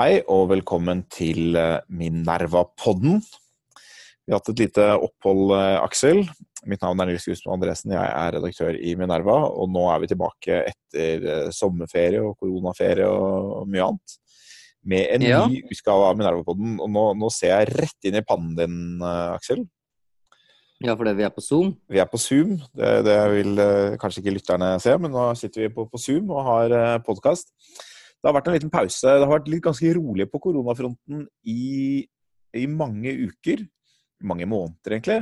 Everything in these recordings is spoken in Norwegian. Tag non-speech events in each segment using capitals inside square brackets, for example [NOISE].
Hei og velkommen til eh, Minerva-podden. Vi har hatt et lite opphold, eh, Aksel. Mitt navn er Nils Gustav Andresen, jeg er redaktør i Minerva. Og nå er vi tilbake etter eh, sommerferie og koronaferie og mye annet. Med en Ja. ny utgave av Minerva-podden. Og nå, nå ser jeg rett inn i pannen din, Aksel. Ja, fordi vi er på Zoom. Vi er på Zoom. Det, det vil kanskje ikke lytterne se, men nå sitter vi på, på Zoom og har podkast. Det har vært en liten pause. Det har vært litt ganske rolig på koronafronten i, i mange uker. Mange måneder, egentlig.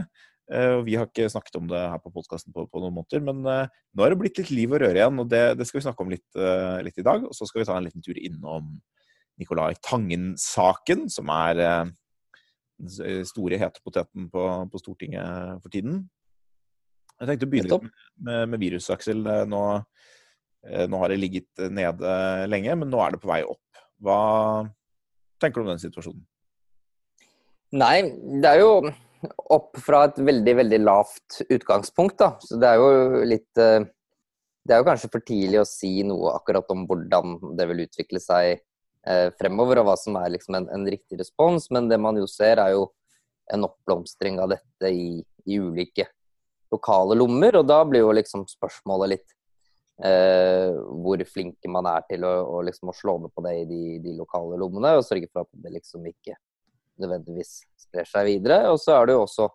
Eh, og vi har ikke snakket om det her på podkasten på, på noen måneder, men eh, nå er det blitt litt liv og røre igjen, og det, det skal vi snakke om litt, eh, litt i dag. Og så skal vi ta en liten tur innom Nicolai Tangen-saken, som er den store hete poteten på, på Stortinget for tiden. Jeg tenkte å begynne med, med virus, Aksel. Nå, nå har det ligget nede lenge, men nå er det på vei opp. Hva tenker du om den situasjonen? Nei, det er jo opp fra et veldig, veldig lavt utgangspunkt, da. Så det er jo litt eh, Det er jo kanskje for tidlig å si noe akkurat om hvordan det vil utvikle seg eh, fremover, og hva som er liksom en, en riktig respons. Men det man jo ser, er jo en oppblomstring av dette i, i ulike lokale lommer. Og da blir jo liksom spørsmålet litt eh, hvor flinke man er til å, å, liksom, å slå ned på det i de, de lokale lommene, og sørge for at det liksom ikke nødvendigvis sprer seg videre. Og så er det jo også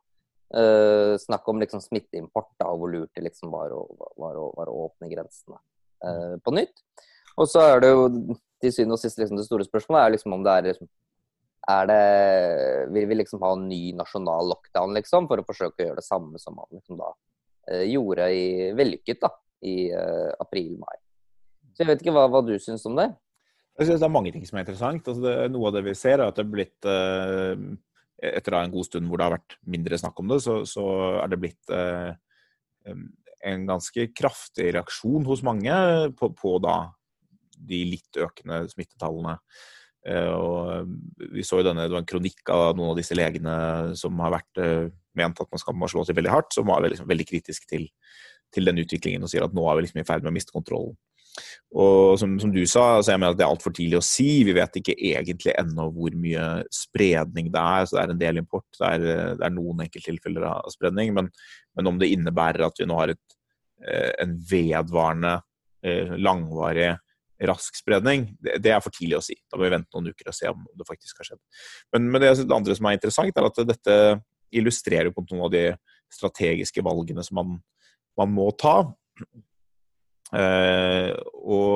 eh, snakk om liksom smitteimport, da, og hvor lurt det liksom var å, var å, var å åpne grensene eh, på nytt. Og så er det jo til syvende og sist liksom, det store spørsmålet er liksom om det er liksom er det, Vil vi liksom ha en ny nasjonal lockdown, liksom, for å forsøke å gjøre det samme som man liksom da eh, gjorde i vellykket da, i uh, april-mai. Så jeg vet ikke hva, hva du syns om det? Jeg synes Det er mange ting som er interessant. Altså det, noe av det vi ser, er at det er blitt eh, Etter en god stund hvor det har vært mindre snakk om det, så, så er det blitt eh, en ganske kraftig reaksjon hos mange på, på da de litt økende smittetallene. Eh, og vi så jo denne, Det var en kronikk av noen av disse legene som har vært eh, ment at man skal slå til veldig hardt, som var liksom veldig kritisk til, til den utviklingen og sier at nå er vi liksom i ferd med å miste kontrollen. Og som, som, du sa, så jeg mener at det er altfor tidlig å si. Vi vet ikke egentlig ennå hvor mye spredning det er. så Det er en del import, det er, det er noen enkelttilfeller av spredning. Men, men, om det innebærer at vi nå har et, en vedvarende, langvarig, rask spredning, det, det, er for tidlig å si. Da må vi vente noen uker og se om det faktisk har skjedd. Men, men det, det andre som er interessant, er at dette illustrerer på noen av de strategiske valgene som man, man må ta. Uh, og,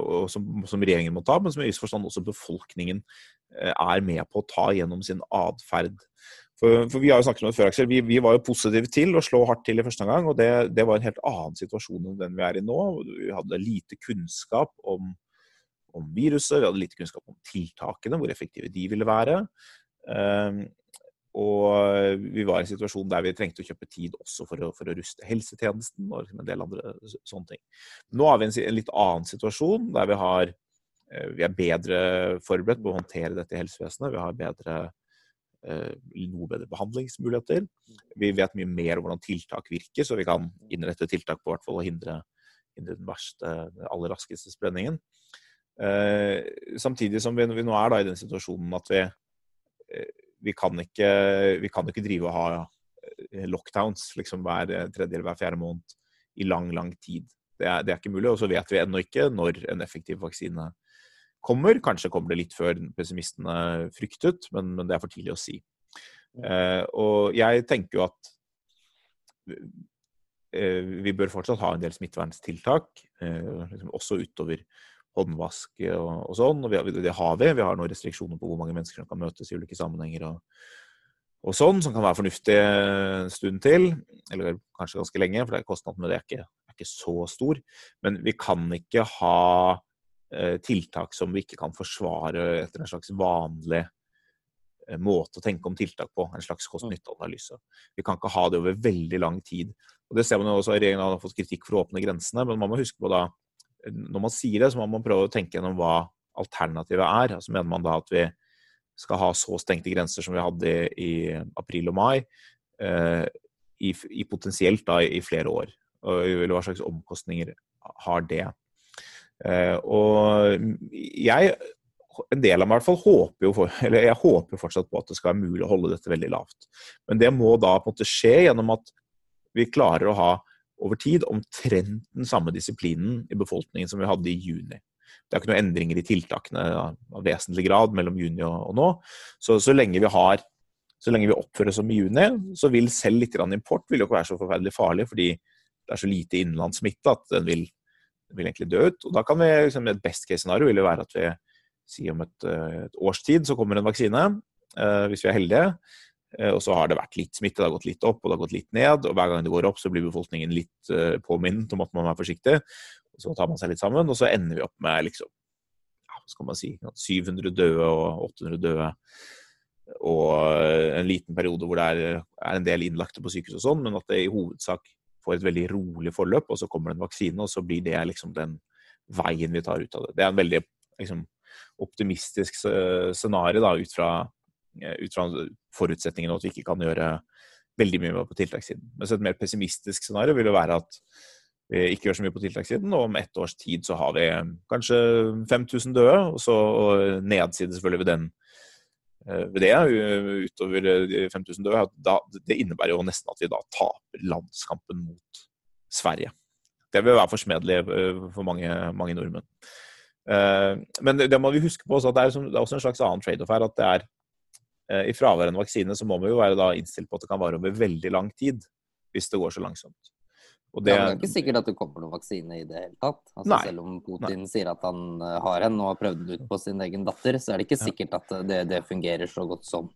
og som, som, regjeringen må ta, men som i viss forstand også befolkningen uh, er med på å ta gjennom sin atferd. For, for, vi har jo snakket om det før, Aksel. Vi, vi, var jo positive til å slå hardt til i første gang, og det, det, var en helt annen situasjon enn den vi er i nå. Vi hadde lite kunnskap om, om viruset, vi hadde lite kunnskap om tiltakene, hvor effektive de ville være. Uh, og vi var i en situasjon der vi trengte å kjøpe tid også for å, for å ruste helsetjenesten og liksom en del andre sånne ting. Nå har vi en, en, litt annen situasjon der vi, har, vi er bedre forberedt på å håndtere dette i helsevesenet. Vi har bedre, noe bedre behandlingsmuligheter. Vi vet mye mer om hvordan tiltak virker, så vi kan innrette tiltak på hvert fall å hindre, hindre den verste, den aller raskeste spredningen. Samtidig som vi, vi nå er i den situasjonen at vi vi kan ikke, vi kan ikke drive og ha lockdowns liksom hver tredje eller hver fjerde måned i lang, lang tid. Det er, det er ikke mulig. Og så vet vi ennå ikke når en effektiv vaksine kommer. Kanskje kommer det litt før pessimistene fryktet, men, men det er for tidlig å si. Uh, og jeg tenker jo at uh, vi bør fortsatt ha en del smitteverntiltak, uh, liksom også utover håndvask og, og sånn. og vi, Det har vi. Vi har noen restriksjoner på hvor mange mennesker som kan møtes i ulike sammenhenger. og, og sånn, Som kan være fornuftig en stund til, eller kanskje ganske lenge, for det kostnaden med det er ikke, er ikke så stor. Men vi kan ikke ha eh, tiltak som vi ikke kan forsvare etter en slags vanlig eh, måte å tenke om tiltak på. En slags kost-nytte-analyse. Vi kan ikke ha det over veldig lang tid. Og Det ser man jo også, Regjeringen har fått kritikk for å åpne grensene, men man må huske på da når man sier det, så må man prøve å tenke gjennom hva alternativet er. Altså Mener man da at vi skal ha så stengte grenser som vi hadde i, april og mai, eh, i, i, potensielt da i flere år? Og, hva slags omkostninger har det? Eh, og jeg en del av meg i hvert fall håper jo for, [LAUGHS] eller jeg håper fortsatt på at det skal være mulig å holde dette veldig lavt. Men det må da på en måte skje gjennom at vi klarer å ha over tid omtrent den samme disiplinen i befolkningen som vi hadde i juni. Det er ikke noen endringer i tiltakene av vesentlig grad mellom juni og, nå. Så, så lenge vi har så lenge vi oppfører oss som i juni, så vil selv litt import vil jo ikke være så forferdelig farlig, fordi det er så lite innenlandssmitte at den vil, vil, egentlig dø ut. Og da kan vi, liksom, Et best case scenario vil jo være at vi sier om et, eh, et års tid så kommer en vaksine, eh, hvis vi er heldige. Eh, og så har det vært litt smitte, det har gått litt opp og det har gått litt ned. Og hver gang det går opp, så blir befolkningen litt uh, påminnet om at man er forsiktig. Så tar man seg litt sammen, og så ender vi opp med liksom, ja, hva skal man si, 700 døde og 800 døde. Og en liten periode hvor det er, er en del innlagte på sykehus og sånn, men at det i hovedsak får et veldig rolig forløp, og så kommer det en vaksine, og så blir det liksom den veien vi tar ut av det. Det er en veldig liksom, optimistisk scenario ut fra Eh, ut fra forutsetningen at vi ikke kan gjøre veldig mye på tiltakssiden. Mens et mer pessimistisk scenario vil jo være at vi ikke gjør så mye på tiltakssiden, og om ett års tid så har vi kanskje 5000 døde, og så og nedside selvfølgelig ved den eh, ved det, utover de 5000 døde, da, det innebærer jo nesten at vi da taper landskampen mot Sverige. Det vil være forsmedelig eh, for mange, mange nordmenn. Men det må vi huske på også, at det er, det er også en slags annen trade-off her. at det er Eh, i fravær av en vaksine så må vi jo være da innstilt på at det kan vare over veldig lang tid hvis det går så langsomt. Det, ja, det, er ikke sikkert at det kommer noen vaksine i det hele tatt. Altså, selv om Putin nei. sier at han eh, har en og har prøvd den ut på sin egen datter, så er det ikke sikkert at det, det fungerer så godt som,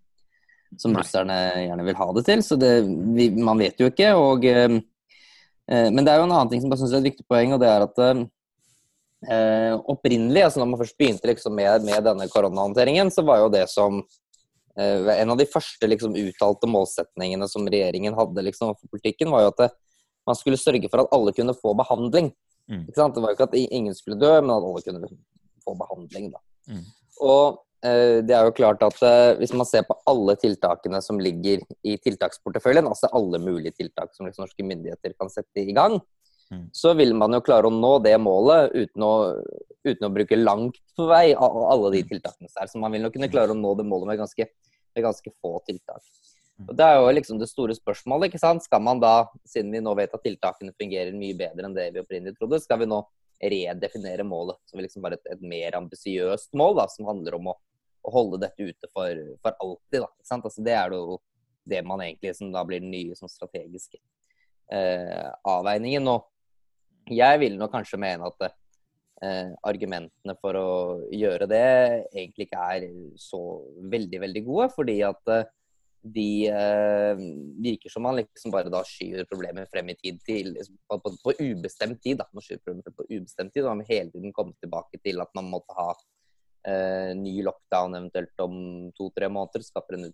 som russerne gjerne vil ha det til. Så det, vi, man vet jo ikke. Og, eh, eh, men det er jo en annen ting som jeg synes er et viktig poeng, og det er at eh, opprinnelig, altså når man først begynte liksom med, med denne koronahåndteringen, så var jo det som Eh, en av de første liksom, uttalte målsetningene som regjeringen hadde liksom, for politikken, var jo at det, man skulle sørge for at alle kunne få behandling. Mm. Det var jo ikke at ingen skulle dø, men at alle kunne få behandling. Mm. Og eh, det er jo klart at eh, hvis man ser på alle tiltakene som ligger i tiltaksporteføljen, altså alle mulige tiltak som liksom, norske myndigheter kan sette i gang. Så vil man jo klare å nå det målet uten å, uten å bruke langt på vei av alle de tiltakene. Så man vil nok kunne klare å nå det målet med ganske med ganske få tiltak. Mm. Og Det er jo liksom det store spørsmålet. ikke sant? Skal man da, siden vi nå vet at tiltakene fungerer mye bedre enn det vi opprinnelig trodde, skal vi nå redefinere målet som liksom bare et, et mer ambisiøst mål, da, som handler om å, å holde dette ute for, for alltid. da, ikke sant? Altså Det er jo det man egentlig som da blir den nye sånn strategiske eh, avveiningen. Og jeg vil nok kanskje mene at eh, argumentene for å gjøre det egentlig ikke er så veldig, veldig gode. Fordi at eh, de eh, virker som man liksom bare da skyver problemet frem i tid til på, på, på ubestemt tid. da, Man skyver problemet på ubestemt tid, og man hele tiden kommer tilbake til at man måtte ha ny lockdown eventuelt om to-tre måneder. Skaper en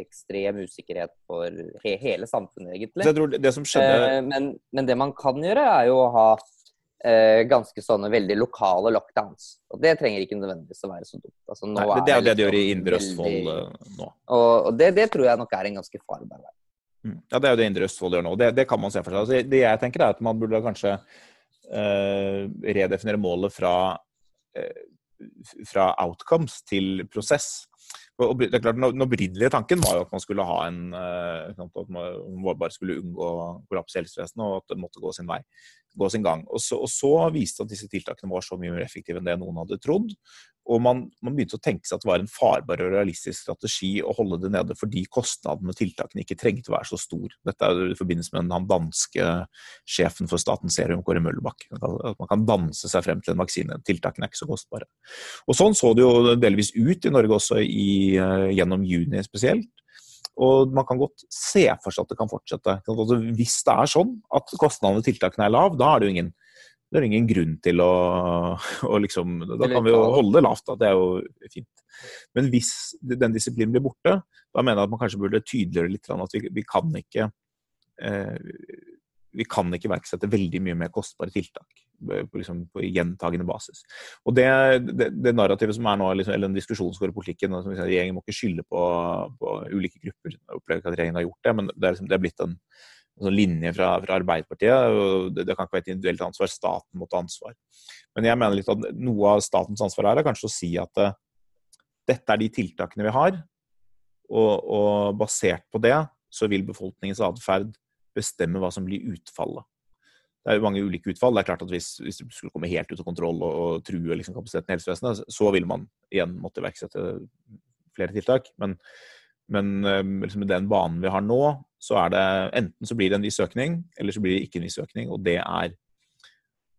ekstrem usikkerhet for he hele samfunnet, egentlig. Det, det skjedde... eh, men, men, det man kan gjøre, er jo å ha eh, ganske sånne veldig lokale lockdowns. Og det trenger ikke nødvendigvis å være så dumt. Altså, Nei, det er jo det de gjør i liksom Indre Østfold veldig... Eh, nå. Og, og det, det, tror jeg nok er en ganske farbar vei. Mm. Ja, det er jo det Indre Østfold gjør nå. Det, det kan man se for seg. Altså, det jeg tenker er at man burde kanskje eh, redefinere målet fra, eh, fra outcomes til prosess. Og det er klart, Den opprinnelige tanken var jo at man skulle ha en eh, at man bare skulle unngå kollaps i helsevesenet, og at det måtte gå sin vei gå sin gang. Og så, og så viste at disse tiltakene var så mye mer effektive enn det noen hadde trodd. Og man, man, begynte å tenke seg at det var en farbar og realistisk strategi å holde det nede fordi kostnadene med tiltakene ikke trengte å være så stor. Dette er i forbindelse med den danske sjefen for Statens serum, Kåre Møllebakk. At man kan danse seg frem til en vaksine. Tiltakene er ikke så kostbare. Og Sånn så det jo delvis ut i Norge også i, eh, gjennom juni spesielt. Og man kan godt se for seg at det kan fortsette. Altså, hvis det er sånn at kostnadene og tiltakene er lav, da er det jo ingen, det er ingen grunn til å, [LAUGHS] å liksom Da kan vi jo holde det lavt, da. Det er jo fint. Men hvis den disiplinen blir borte, da mener jeg at man kanskje burde tydeliggjøre litt at vi, vi kan ikke eh, vi kan ikke iverksette veldig mye mer kostbare tiltak eh, på, liksom, på gjentagende basis. Og det, det, det, narrativet som er nå, liksom, eller den diskusjonen som går i politikken som liksom, Regjeringen må ikke skylde på, på, ulike grupper. Jeg opplever ikke at regjeringen har gjort det, men det er, liksom, det er blitt en, en sånn linje fra, fra, Arbeiderpartiet. og det, det, kan ikke være et individuelt ansvar. Staten må ta ansvar. Men jeg mener litt at noe av statens ansvar her er kanskje å si at dette er de tiltakene vi har, og, og basert på det så vil befolkningens atferd bestemme hva som blir utfallet. Det er jo mange ulike utfall. Det er klart at Hvis, hvis det skulle komme helt ut av kontroll og, og true liksom, kapasiteten i helsevesenet, så vil man igjen måtte iverksette flere tiltak. Men, men liksom, med den banen vi har nå, så er det enten så blir det en viss økning, eller så blir det ikke en viss økning. Og det er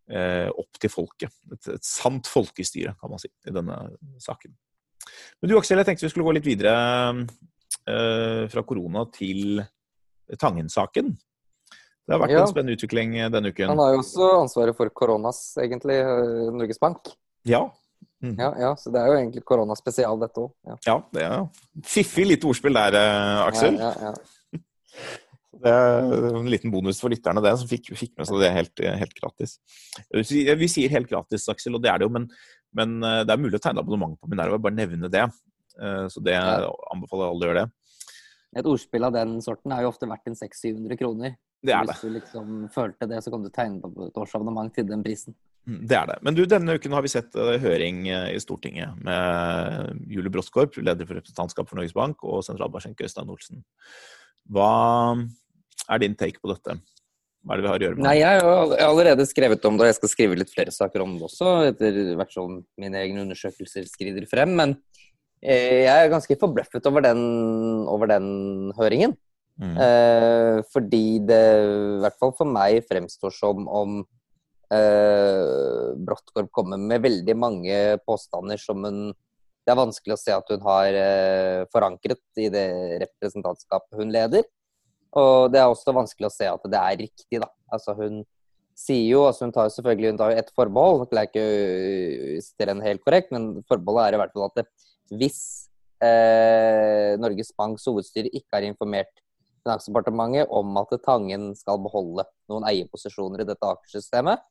eh, opp til folket. Et, et, sant folkestyre, kan man si, i denne saken. Men du Aksel, jeg tenkte vi skulle gå litt videre eh, fra korona til Tangen-saken. Det har vært ja. en spennende utvikling eh, denne uken. Han har jo også ansvaret for koronas, egentlig, eh, Norges Bank. Ja. Mm. ja, ja. Så det er jo egentlig koronaspesial, dette òg. Ja. ja, det er jo fiffig lite ordspill der, eh, Aksel. Ja, ja, ja. Det er en liten bonus for lytterne, det, som fikk, fikk med seg det helt, helt, gratis. Vi sier helt gratis, Aksel, og det er det jo, men, men det er mulig å tegne abonnement på Minerva. Bare nevne det. Så det anbefaler alle å gjøre det. Et ordspill av den sorten er jo ofte verdt en 600-700 kroner. Det er det. Hvis du liksom følte det, så kan du tegne på et årsabonnement til den prisen. Mm, det er det. Men du, denne uken har vi sett uh, høring i Stortinget med Julie Bråttkorp, leder for representantskap for Norges Bank, og sentralbanksjef Øystein Olsen. Hva er din take på dette? Hva er det vi har å gjøre med Nei, Jeg har allerede skrevet om det, og jeg skal skrive litt flere saker om det også, etter hvert som mine egne undersøkelser skrider frem. Men eh, jeg er ganske forbløffet over den, over den høringen. Mm. Eh, fordi det, i hvert fall for meg, fremstår som om eh, Bråttkorp kommer med veldig mange påstander som hun Det er vanskelig å se at hun har eh, forankret i det representantskapet hun leder. Og det er også vanskelig å se at det er riktig, da. Altså hun sier jo, altså hun tar selvfølgelig hun tar jo et forbehold, er ikke sitere helt korrekt, men forbeholdet er i hvert fall at det, hvis eh, Norges Banks hovedstyre ikke har informert Finansdepartementet om at Tangen skal beholde noen eierposisjoner i dette Aker-systemet,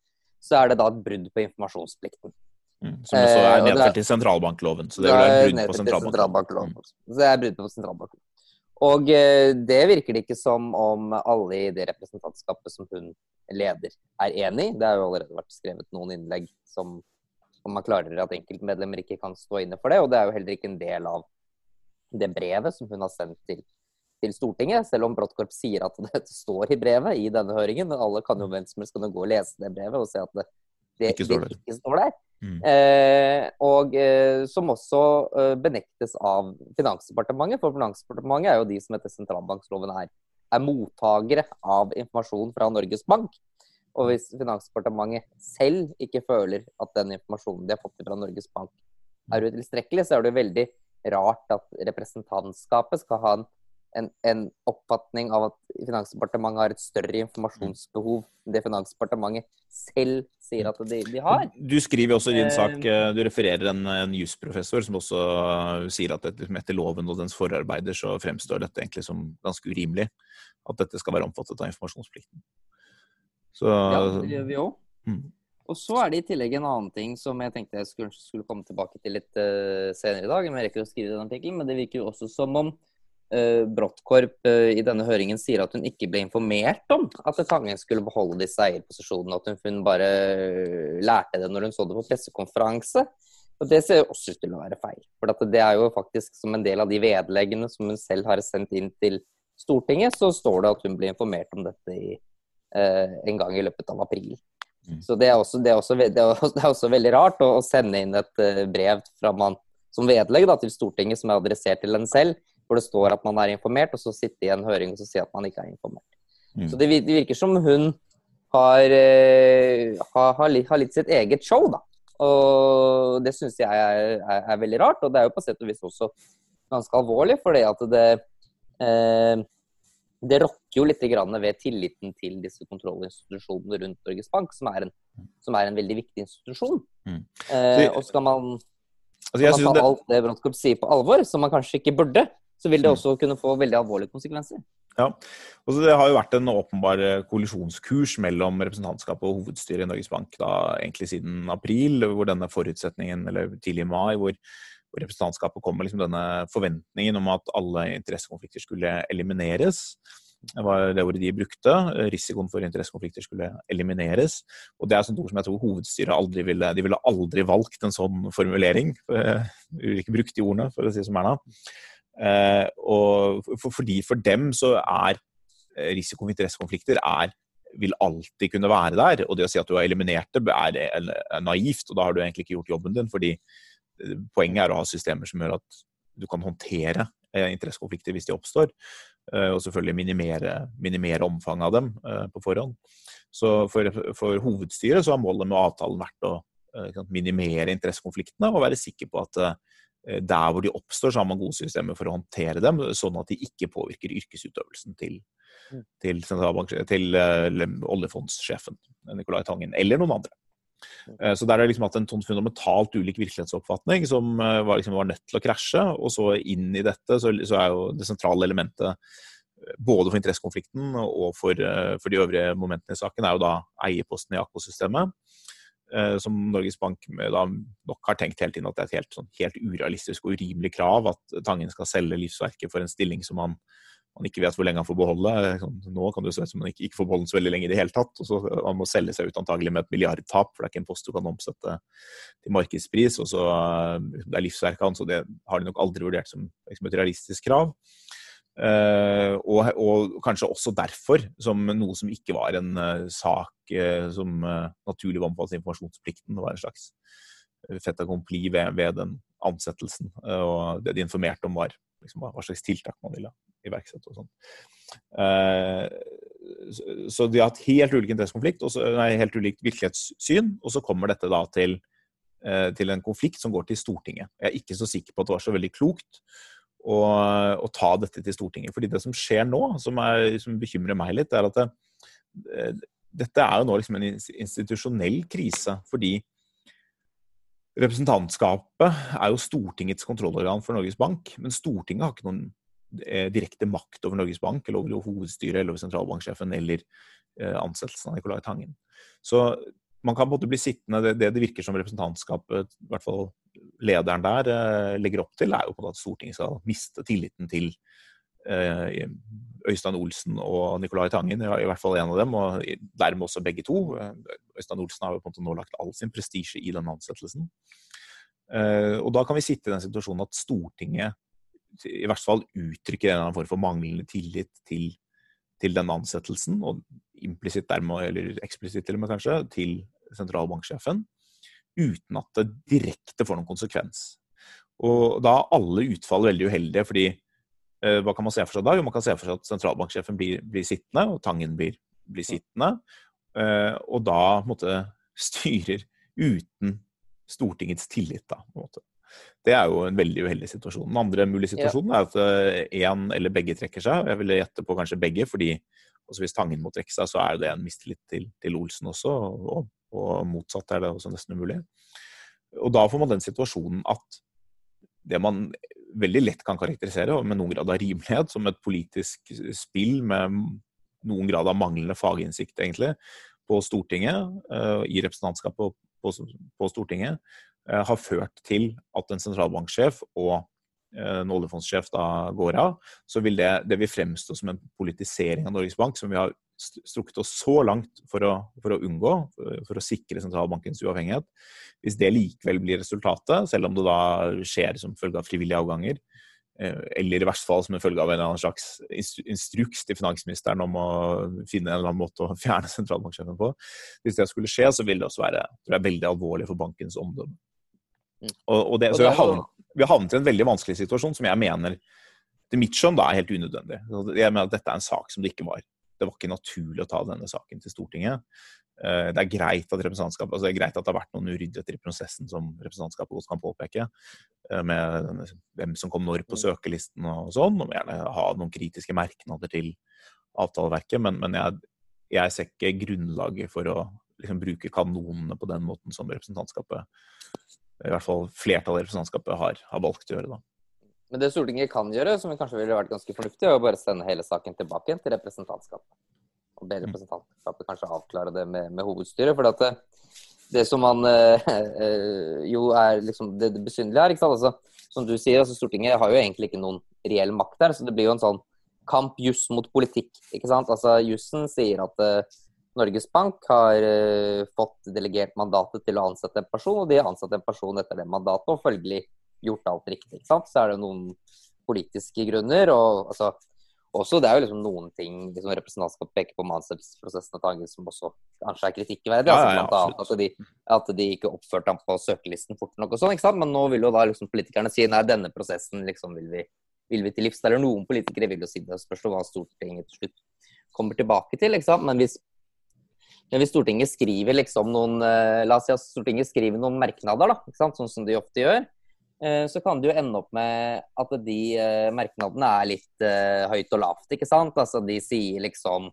så er det da et brudd på informasjonsplikten. Mm, som også er eh, nedfelt i sentralbankloven. Så det er brudd på sentralbankloven. Mm. Så det er brudd på sentralbankloven. Og eh, det virker det ikke som om alle i det representantskapet som hun leder, er enig i. Det har jo allerede vært skrevet noen innlegg som om man klarer at enkeltmedlemmer ikke kan stå inne for det. Og det er jo heller ikke en del av det brevet som hun har sendt til til Stortinget, selv om Bråttkorp sier at [LAUGHS] det står i brevet i denne høringen. Men alle kan jo hvem som helst gå og lese det brevet og se at det, det, ikke, står der. ikke, står der. Mm. Eh, og eh, som også eh, benektes av Finansdepartementet, for Finansdepartementet er jo de som etter sentralbanksloven er, er mottakere av informasjon fra Norges Bank. Og hvis Finansdepartementet selv ikke føler at den informasjonen de har fått fra Norges Bank er utilstrekkelig, så er det veldig rart at representantskapet skal ha en en, en, oppfatning av at Finansdepartementet har et større informasjonsbehov enn det Finansdepartementet selv sier at de, de, har. Du skriver også i din sak, eh, eh, du refererer en, en jusprofessor som også eh, sier at etter loven og dens forarbeider så fremstår dette egentlig som ganske urimelig. At dette skal være omfattet av informasjonsplikten. Så, ja, det gjør vi òg. Mm. Og så er det i tillegg en annen ting som jeg tenkte jeg skulle, skulle komme tilbake til litt uh, senere i dag. Jeg rekker å skrive den artikkelen, men det virker jo også som om Bråttkorp uh, i denne høringen sier at hun ikke ble informert om at Tangen skulle beholde disse eierposisjonene, at hun bare uh, lærte det når hun så det på pressekonferanse. Og Det ser også ut til å være feil. For Det er jo faktisk som en del av de vedleggene som hun selv har sendt inn til Stortinget, så står det at hun ble informert om dette i, en gang i løpet av april. Mm. Så det er, også, det, er også, det er, også, veldig rart å, å sende inn et brev fra man, som vedlegg da, til Stortinget som er adressert til en selv, hvor det står at man er informert, og så sitte i en høring og så si at man ikke er informert. Mm. Så det, virker som hun har, eh, har, har, litt, har, litt, sitt eget show, da. Og det syns jeg er, er, er, veldig rart. Og det er jo på sett og vis også ganske alvorlig, fordi det at det eh, det rokker jo litt ved tilliten til disse kontrollinstitusjonene rundt Norges Bank, som er en, som er en veldig viktig institusjon. Mm. Eh, og skal man, skal altså, man ta alt det Brodtkorp sier på alvor, som man kanskje ikke burde, så vil det mm. også kunne få veldig alvorlige konsekvenser. Ja, og Det har jo vært en åpenbar eh, kollisjonskurs mellom representantskapet og hovedstyret i Norges Bank da egentlig siden april, hvor denne forutsetningen, eller tidlig i mai, hvor, hvor representantskapet kom med liksom denne forventningen om at alle interessekonflikter skulle elimineres. Det var det ordet de brukte. Risikoen for interessekonflikter skulle elimineres. Og det er et ord som jeg tror hovedstyret aldri ville De ville aldri valgt en sånn formulering. [LAUGHS] Vi ikke brukt de ordene, for å si det som Erna. Eh, og for, fordi for dem så er risiko for interessekonflikter er vil alltid kunne være der. Og det å si at du har eliminert det, er, naivt, og da har du egentlig ikke gjort jobben din. fordi eh, poenget er å ha systemer som gjør at du kan håndtere eh, interessekonflikter hvis de oppstår. Eh, og selvfølgelig minimere, minimere omfanget av dem på forhånd. Så for, for, hovedstyret så har målet med avtalen vært å minimere interessekonfliktene og være sikker på at der hvor de oppstår, så har man gode systemer for å håndtere dem, sånn at de ikke påvirker yrkesutøvelsen til, Mm. til, til uh, oljefondssjefen Nicolai Tangen, eller noen andre. Uh, så der har jeg liksom hatt en sånn fundamentalt ulik virkelighetsoppfatning som var, liksom, var, nødt til å krasje. Og så inn i dette så, så er jo det sentrale elementet både for interessekonflikten og for, for, de øvrige momentene i saken, er jo da eierposten i AKO-systemet. Som Norges Bank nok har tenkt hele tiden at det er et helt, sånn, helt urealistisk og urimelig krav at Tangen skal selge livsverket for en stilling som han man ikke vet hvor lenge han får beholde. Sånn, nå kan det se ut som han ikke, ikke får beholde den så veldig lenge i det hele tatt. og så Han må selge seg ut antagelig med et milliardtap, for det er ikke en post du kan omsette til markedspris. og så Det er livsverket hans, og det har de nok aldri vurdert som liksom et realistisk krav. Uh, og, og, kanskje også derfor, som noe som ikke var en uh, sak uh, som naturlig var omfattet informasjonsplikten. Det var en slags fait accompli ved, ved den ansettelsen. og det de informerte om, var liksom, hva slags tiltak man ville iverksette. og sånn. Uh, så de har hatt helt ulik interessekonflikt, og så, nei, helt ulikt virkelighetssyn. Og så kommer dette da til, til, en konflikt som går til Stortinget. Jeg er ikke så sikker på at det var så veldig klokt å, å ta dette til Stortinget. fordi det som skjer nå, som, er, som bekymrer meg litt, er at det, uh, dette er jo nå liksom en institusjonell krise. fordi Representantskapet er jo Stortingets kontrollorgan for Norges Bank, men Stortinget har ikke noen eh, direkte makt over Norges Bank, eller over hovedstyret, eller over sentralbanksjefen, eller eh, ansettelsen av Nicolai Tangen. Så man kan på en måte bli sittende det, det, virker som representantskapet, i hvert fall lederen der, eh, legger opp til, er jo på at Stortinget skal miste tilliten til Eh, Øystein Olsen og Nicolai Tangen, i hvert fall en av dem, og dermed også begge to. Eh, Øystein Olsen har jo på en måte nå lagt all sin prestisje i den ansettelsen. Og da kan vi sitte i den situasjonen at Stortinget i hvert fall uttrykker en form for manglende tillit til, til den ansettelsen, og implisitt dermed, eller eksplisitt til og med kanskje, til sentralbanksjefen, uten at det direkte får noen konsekvens. Og da er alle utfall veldig uheldige, fordi Eh, hva kan man se for seg da? Jo, man kan se for seg at sentralbanksjefen blir, blir sittende, og Tangen blir, blir sittende. Eh, og da måtte, styrer uten Stortingets tillit, da. på en måte. Det er jo en veldig uheldig situasjon. Den andre mulige situasjonen er at én eh, eller begge trekker seg. Jeg ville gjette på kanskje begge, fordi hvis Tangen må trekke seg, så er det en mistillit til, til Olsen også. Og, og, motsatt er det også nesten umulig. Og da får man den situasjonen at det man veldig lett kan karakterisere, med noen grad av rimelighet, som et politisk spill med noen grad av manglende faginnsikt, egentlig, på Stortinget, uh, i representantskapet på, Stortinget, uh, har ført til at en sentralbanksjef og uh, en oljefondssjef da går av, så vil det, det vil fremstå som en politisering av Norges Bank, som vi har strukket oss så langt for å, for å unngå, for å sikre sentralbankens uavhengighet. Hvis det likevel blir resultatet, selv om det da skjer som følge av frivillige avganger, eh, eller i hvert fall som en følge av en eller annen slags instruks til finansministeren om å finne en eller annen måte å [LAUGHS] fjerne sentralbanksjefen på. Hvis det skulle skje, så vil det også være tror jeg, veldig alvorlig for bankens omdømme. Mm. Og, og det, så vi har, havnet, vi har havnet i en veldig vanskelig situasjon som jeg mener til mitt skjønn da er helt unødvendig. Jeg mener at Dette er en sak som det ikke var det var ikke naturlig å ta denne saken til Stortinget. Eh, det er greit at representantskapet, altså det er greit at det har vært noen uryddigheter i prosessen som representantskapet godt kan påpeke, eh, med hvem som kom når på mm. søkelisten og sånn, og gjerne ha noen kritiske merknader til avtaleverket, men, men jeg, jeg, ser ikke grunnlaget for å liksom, bruke kanonene på den måten som representantskapet, i hvert fall flertallet i representantskapet, har, har valgt å gjøre. da. Men det Stortinget kan gjøre, som kanskje ville vært ganske fornuftig, er å bare sende hele saken tilbake til representantskapet. Og be mm. representantskapet kanskje avklare det med, med hovedstyret. For det, det som man øh, jo er liksom det, det besynderlige her. Altså, som du sier, altså Stortinget har jo egentlig ikke noen reell makt der. Så det blir jo en sånn kamp juss mot politikk. ikke sant? Altså, Jussen sier at uh, Norges Bank har uh, fått delegert mandatet til å ansette en person, og de har ansatt en person etter det mandatet og følgelig gjort alt riktig. ikke sant? Så er det noen politiske grunner. og altså, også, Det er jo liksom noen ting liksom representantskapet peker på med ansettelsesprosessen Tangen som også kanskje er kritikkverdig. Ja, ja, ja, blant annet at de, at de ikke oppførte ham på søkelisten fort nok og sånn. ikke sant? Men nå vil jo da liksom politikerne si nei, denne prosessen liksom vil vi, vil vi til livs. Eller noen politikere vil jo si det. Spørs hva Stortinget til slutt kommer tilbake til. ikke sant? Men hvis, men hvis Stortinget skriver liksom noen eh, La oss si at Stortinget skriver noen merknader, da, ikke sant? sånn som de ofte gjør så kan det jo ende opp med at de eh, merknadene er litt uh, høyt og lavt, ikke sant. Altså de sier liksom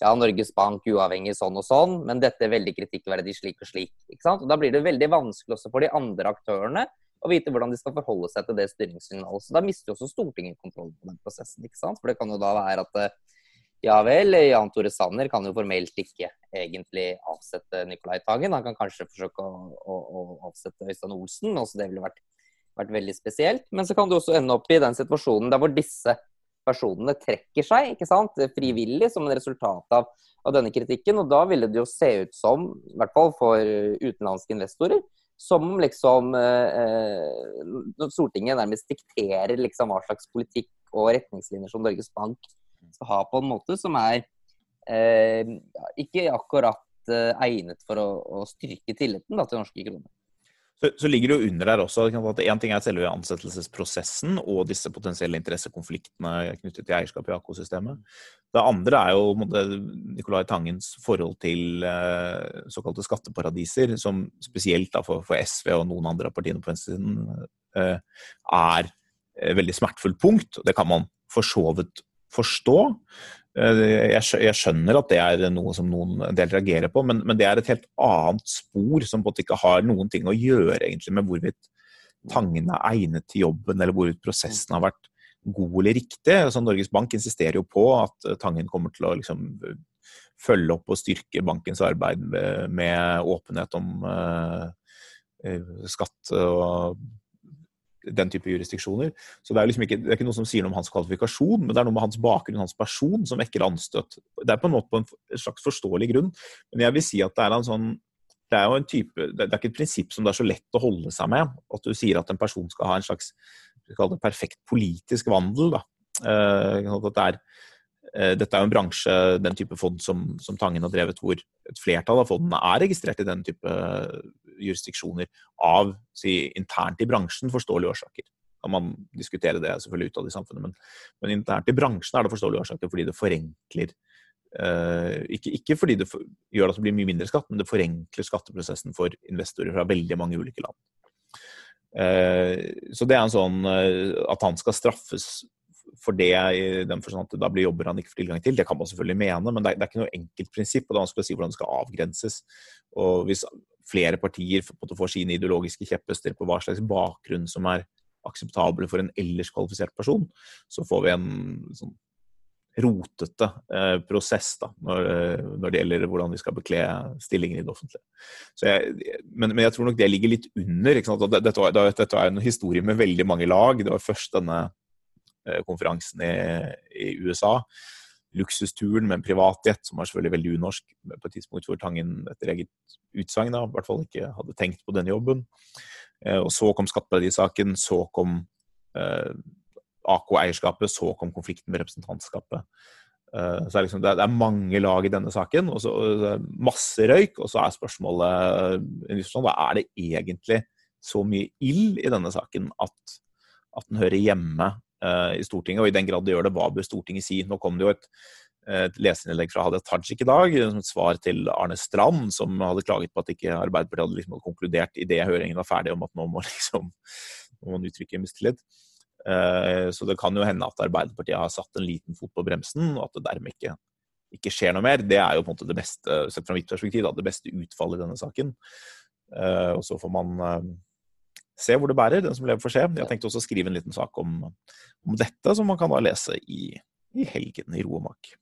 ja, Norges Bank uavhengig sånn og sånn, men dette er veldig kritikkverdig slik og slik. ikke sant? Og Da blir det veldig vanskelig også for de andre aktørene å vite hvordan de skal forholde seg til det styringssignalet. Så Da mister jo også Stortinget kontroll på den prosessen. ikke sant? For det kan jo da være at ja vel, Jan Tore Sanner kan jo formelt ikke egentlig avsette Nicolai Tangen. Han kan kanskje forsøke å, å, å avsette Øystein Olsen. også Det ville vært vært veldig spesielt. Men så kan du også ende opp i den situasjonen der hvor disse personene trekker seg ikke sant, frivillig som en resultat av, av, denne kritikken. Og da ville det jo se ut som, i hvert fall for utenlandske investorer, som liksom eh, Stortinget nærmest dikterer liksom hva slags politikk og retningslinjer som Norges Bank skal ha, på en måte som er eh, ikke akkurat eh, egnet for å, å styrke tilliten da, til norske kroner. Så, så, ligger det jo under der også at Én ting er selve ansettelsesprosessen og disse potensielle interessekonfliktene knyttet til eierskap i AK-systemet. Det andre er jo Nicolai Tangens forhold til eh, såkalte skatteparadiser, som spesielt da, for, for, SV og noen andre av partiene på venstresiden eh, er et veldig smertefullt punkt. Det kan man for så vidt forstå. Eh, jeg skjønner at det er noe som noen del reagerer på, men, men, det er et helt annet spor som på en måte ikke har noen ting å gjøre egentlig med hvorvidt Tangen er egnet til jobben, eller hvorvidt prosessen har vært god eller riktig. Så Norges Bank insisterer jo på at Tangen kommer til å liksom, følge opp og styrke bankens arbeid med, med åpenhet om uh, skatt og den type jurisdiksjoner. Så det er liksom ikke, det er ikke noe som sier noe om hans kvalifikasjon, men det er noe med hans bakgrunn, hans person, som vekker anstøt. Det er på en måte på en slags forståelig grunn, men jeg vil si at det er en sånn det er jo en type, det er ikke et prinsipp som det er så lett å holde seg med. At du sier at en person skal ha en slags perfekt politisk vandel. Da. Eh, at det er, dette er jo en bransje, den type fond som, som Tangen har drevet, hvor et flertall av fondene er registrert i den type jurisdiksjoner av si, internt i bransjen forståelige årsaker. Kan man diskutere det selvfølgelig utad i samfunnet, men, men, internt i bransjen er det forståelige årsaker fordi det forenkler eh, ikke, ikke, fordi det for, gjør at det blir mye mindre skatt, men det forenkler skatteprosessen for investorer fra veldig mange ulike land. Eh, så det er en sånn eh, at han skal straffes for det i den forstand at da blir jobber han ikke får tilgang til. Det kan man selvfølgelig mene, men det er, det er ikke noe enkelt prinsipp. og Det er vanskelig å si hvordan det skal avgrenses. Og Hvis flere partier får sine ideologiske kjepphester på hva slags bakgrunn som er akseptabel for en ellers kvalifisert person, så får vi en sånn rotete eh, prosess da, når, eh, når, det gjelder hvordan vi skal bekle stillingen i det offentlige. Jeg, men, men, jeg tror nok det ligger litt under. Dette, dette, er en historie med veldig mange lag. Det var først denne konferansen i, i USA luksusturen med en privatjet, som var selvfølgelig veldig unorsk på et tidspunkt hvor Tangen etter eget utsagn i hvert fall ikke hadde tenkt på den jobben. Eh, og så kom skatteparadissaken, så kom eh, AK-eierskapet, så kom konflikten med representantskapet. Eh, så er liksom, det, er, mange lag i denne saken, og så masse røyk. Og så er spørsmålet hva er det egentlig så mye ild i denne saken at, at den hører hjemme Eh, i Stortinget, og i den grad det gjør det, hva bør Stortinget si? Nå kom det jo et, et leserinnlegg fra Hadia Tajik i dag, som et svar til Arne Strand, som hadde klaget på at ikke Arbeiderpartiet hadde liksom konkludert idet høringen var ferdig om at nå må, [LAUGHS] liksom, må man uttrykke mistillit. Eh, så det kan jo hende at Arbeiderpartiet har satt en liten fot på bremsen, og at det dermed ikke, ikke skjer noe mer. Det er jo på en måte det beste, sett fra mitt perspektiv, det beste utfallet i denne saken. Eh, og så får man se hvor det bærer, den som lever får se. Jeg tenkte også å skrive en liten sak om, om dette, som man kan da lese i, i helgen i ro og mak.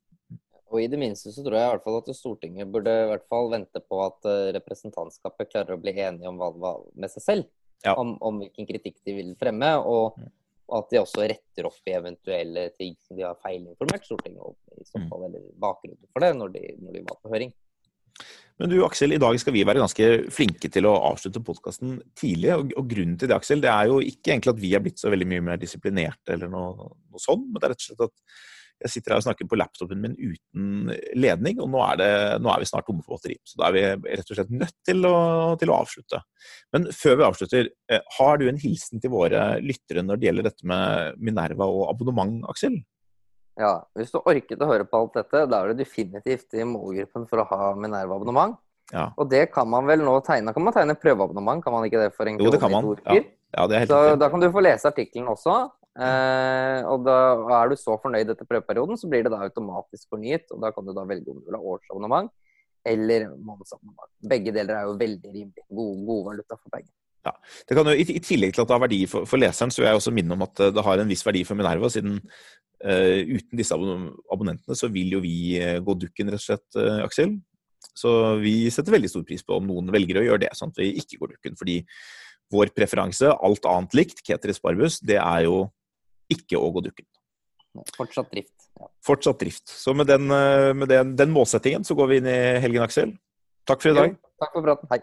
Og I det minste så tror jeg i hvert fall at Stortinget burde i hvert fall vente på at eh, representantskapet klarer å bli enige om hva, med seg selv. Ja. Om, om, hvilken kritikk de vil fremme. Og, mm. at de også retter opp i eventuelle ting som de har feilinformert Stortinget om, i så Mm. fall, eller bakgrunnen for det, når de, når de var på høring. Men du Aksel, i dag skal vi være ganske flinke til å avslutte podkasten tidlig. Og, grunnen til det, Aksel, det er jo ikke egentlig at vi er blitt så veldig mye mer disiplinerte eller noe, noe sånn, men det er rett og slett at jeg sitter her og snakker på laptopen min uten ledning, og nå er, det, nå er vi snart tomme for batteri. Så da er vi rett og slett nødt til å, til å avslutte. Men før vi avslutter, eh, har du en hilsen til våre lyttere når det gjelder dette med Minerva og abonnement, Aksel? Ja, Hvis du orket å høre på alt dette, da er du definitivt i målgruppen for å ha Minerva-abonnement. Ja. Og det kan man vel nå tegne. Kan man tegne prøveabonnement, kan man ikke det for en Jo, det krone kan i man. to Ja, uker? ja, det helt Så riktig. da kan du få lese artikkelen også. Eh, og da er du så fornøyd etter prøveperioden, så blir det da automatisk fornyet. Og da kan du da velge om du vil ha årsabonnement eller månedsabonnement. Begge deler er jo veldig rimelig. God, god valuta for penger. Det kan jo, i, I tillegg til at det har verdi for, for leseren, så vil jeg også minne om at eh, det har en viss verdi for Minerva, siden uten disse abon abonnentene så vil jo vi eh, gå dukken, rett og slett, eh, Aksel. Så vi setter veldig stor pris på om noen velger å gjøre det, sånn at vi ikke går dukken. Fordi vår preferanse, alt annet likt, Keteris Barbus, det er jo ikke å gå dukken. Fortsatt drift. Ja. Fortsatt drift. Så med den, eh, med den, den målsettingen så går vi inn i helgen, Aksel. Takk for i dag. Jo, takk for praten. Hei.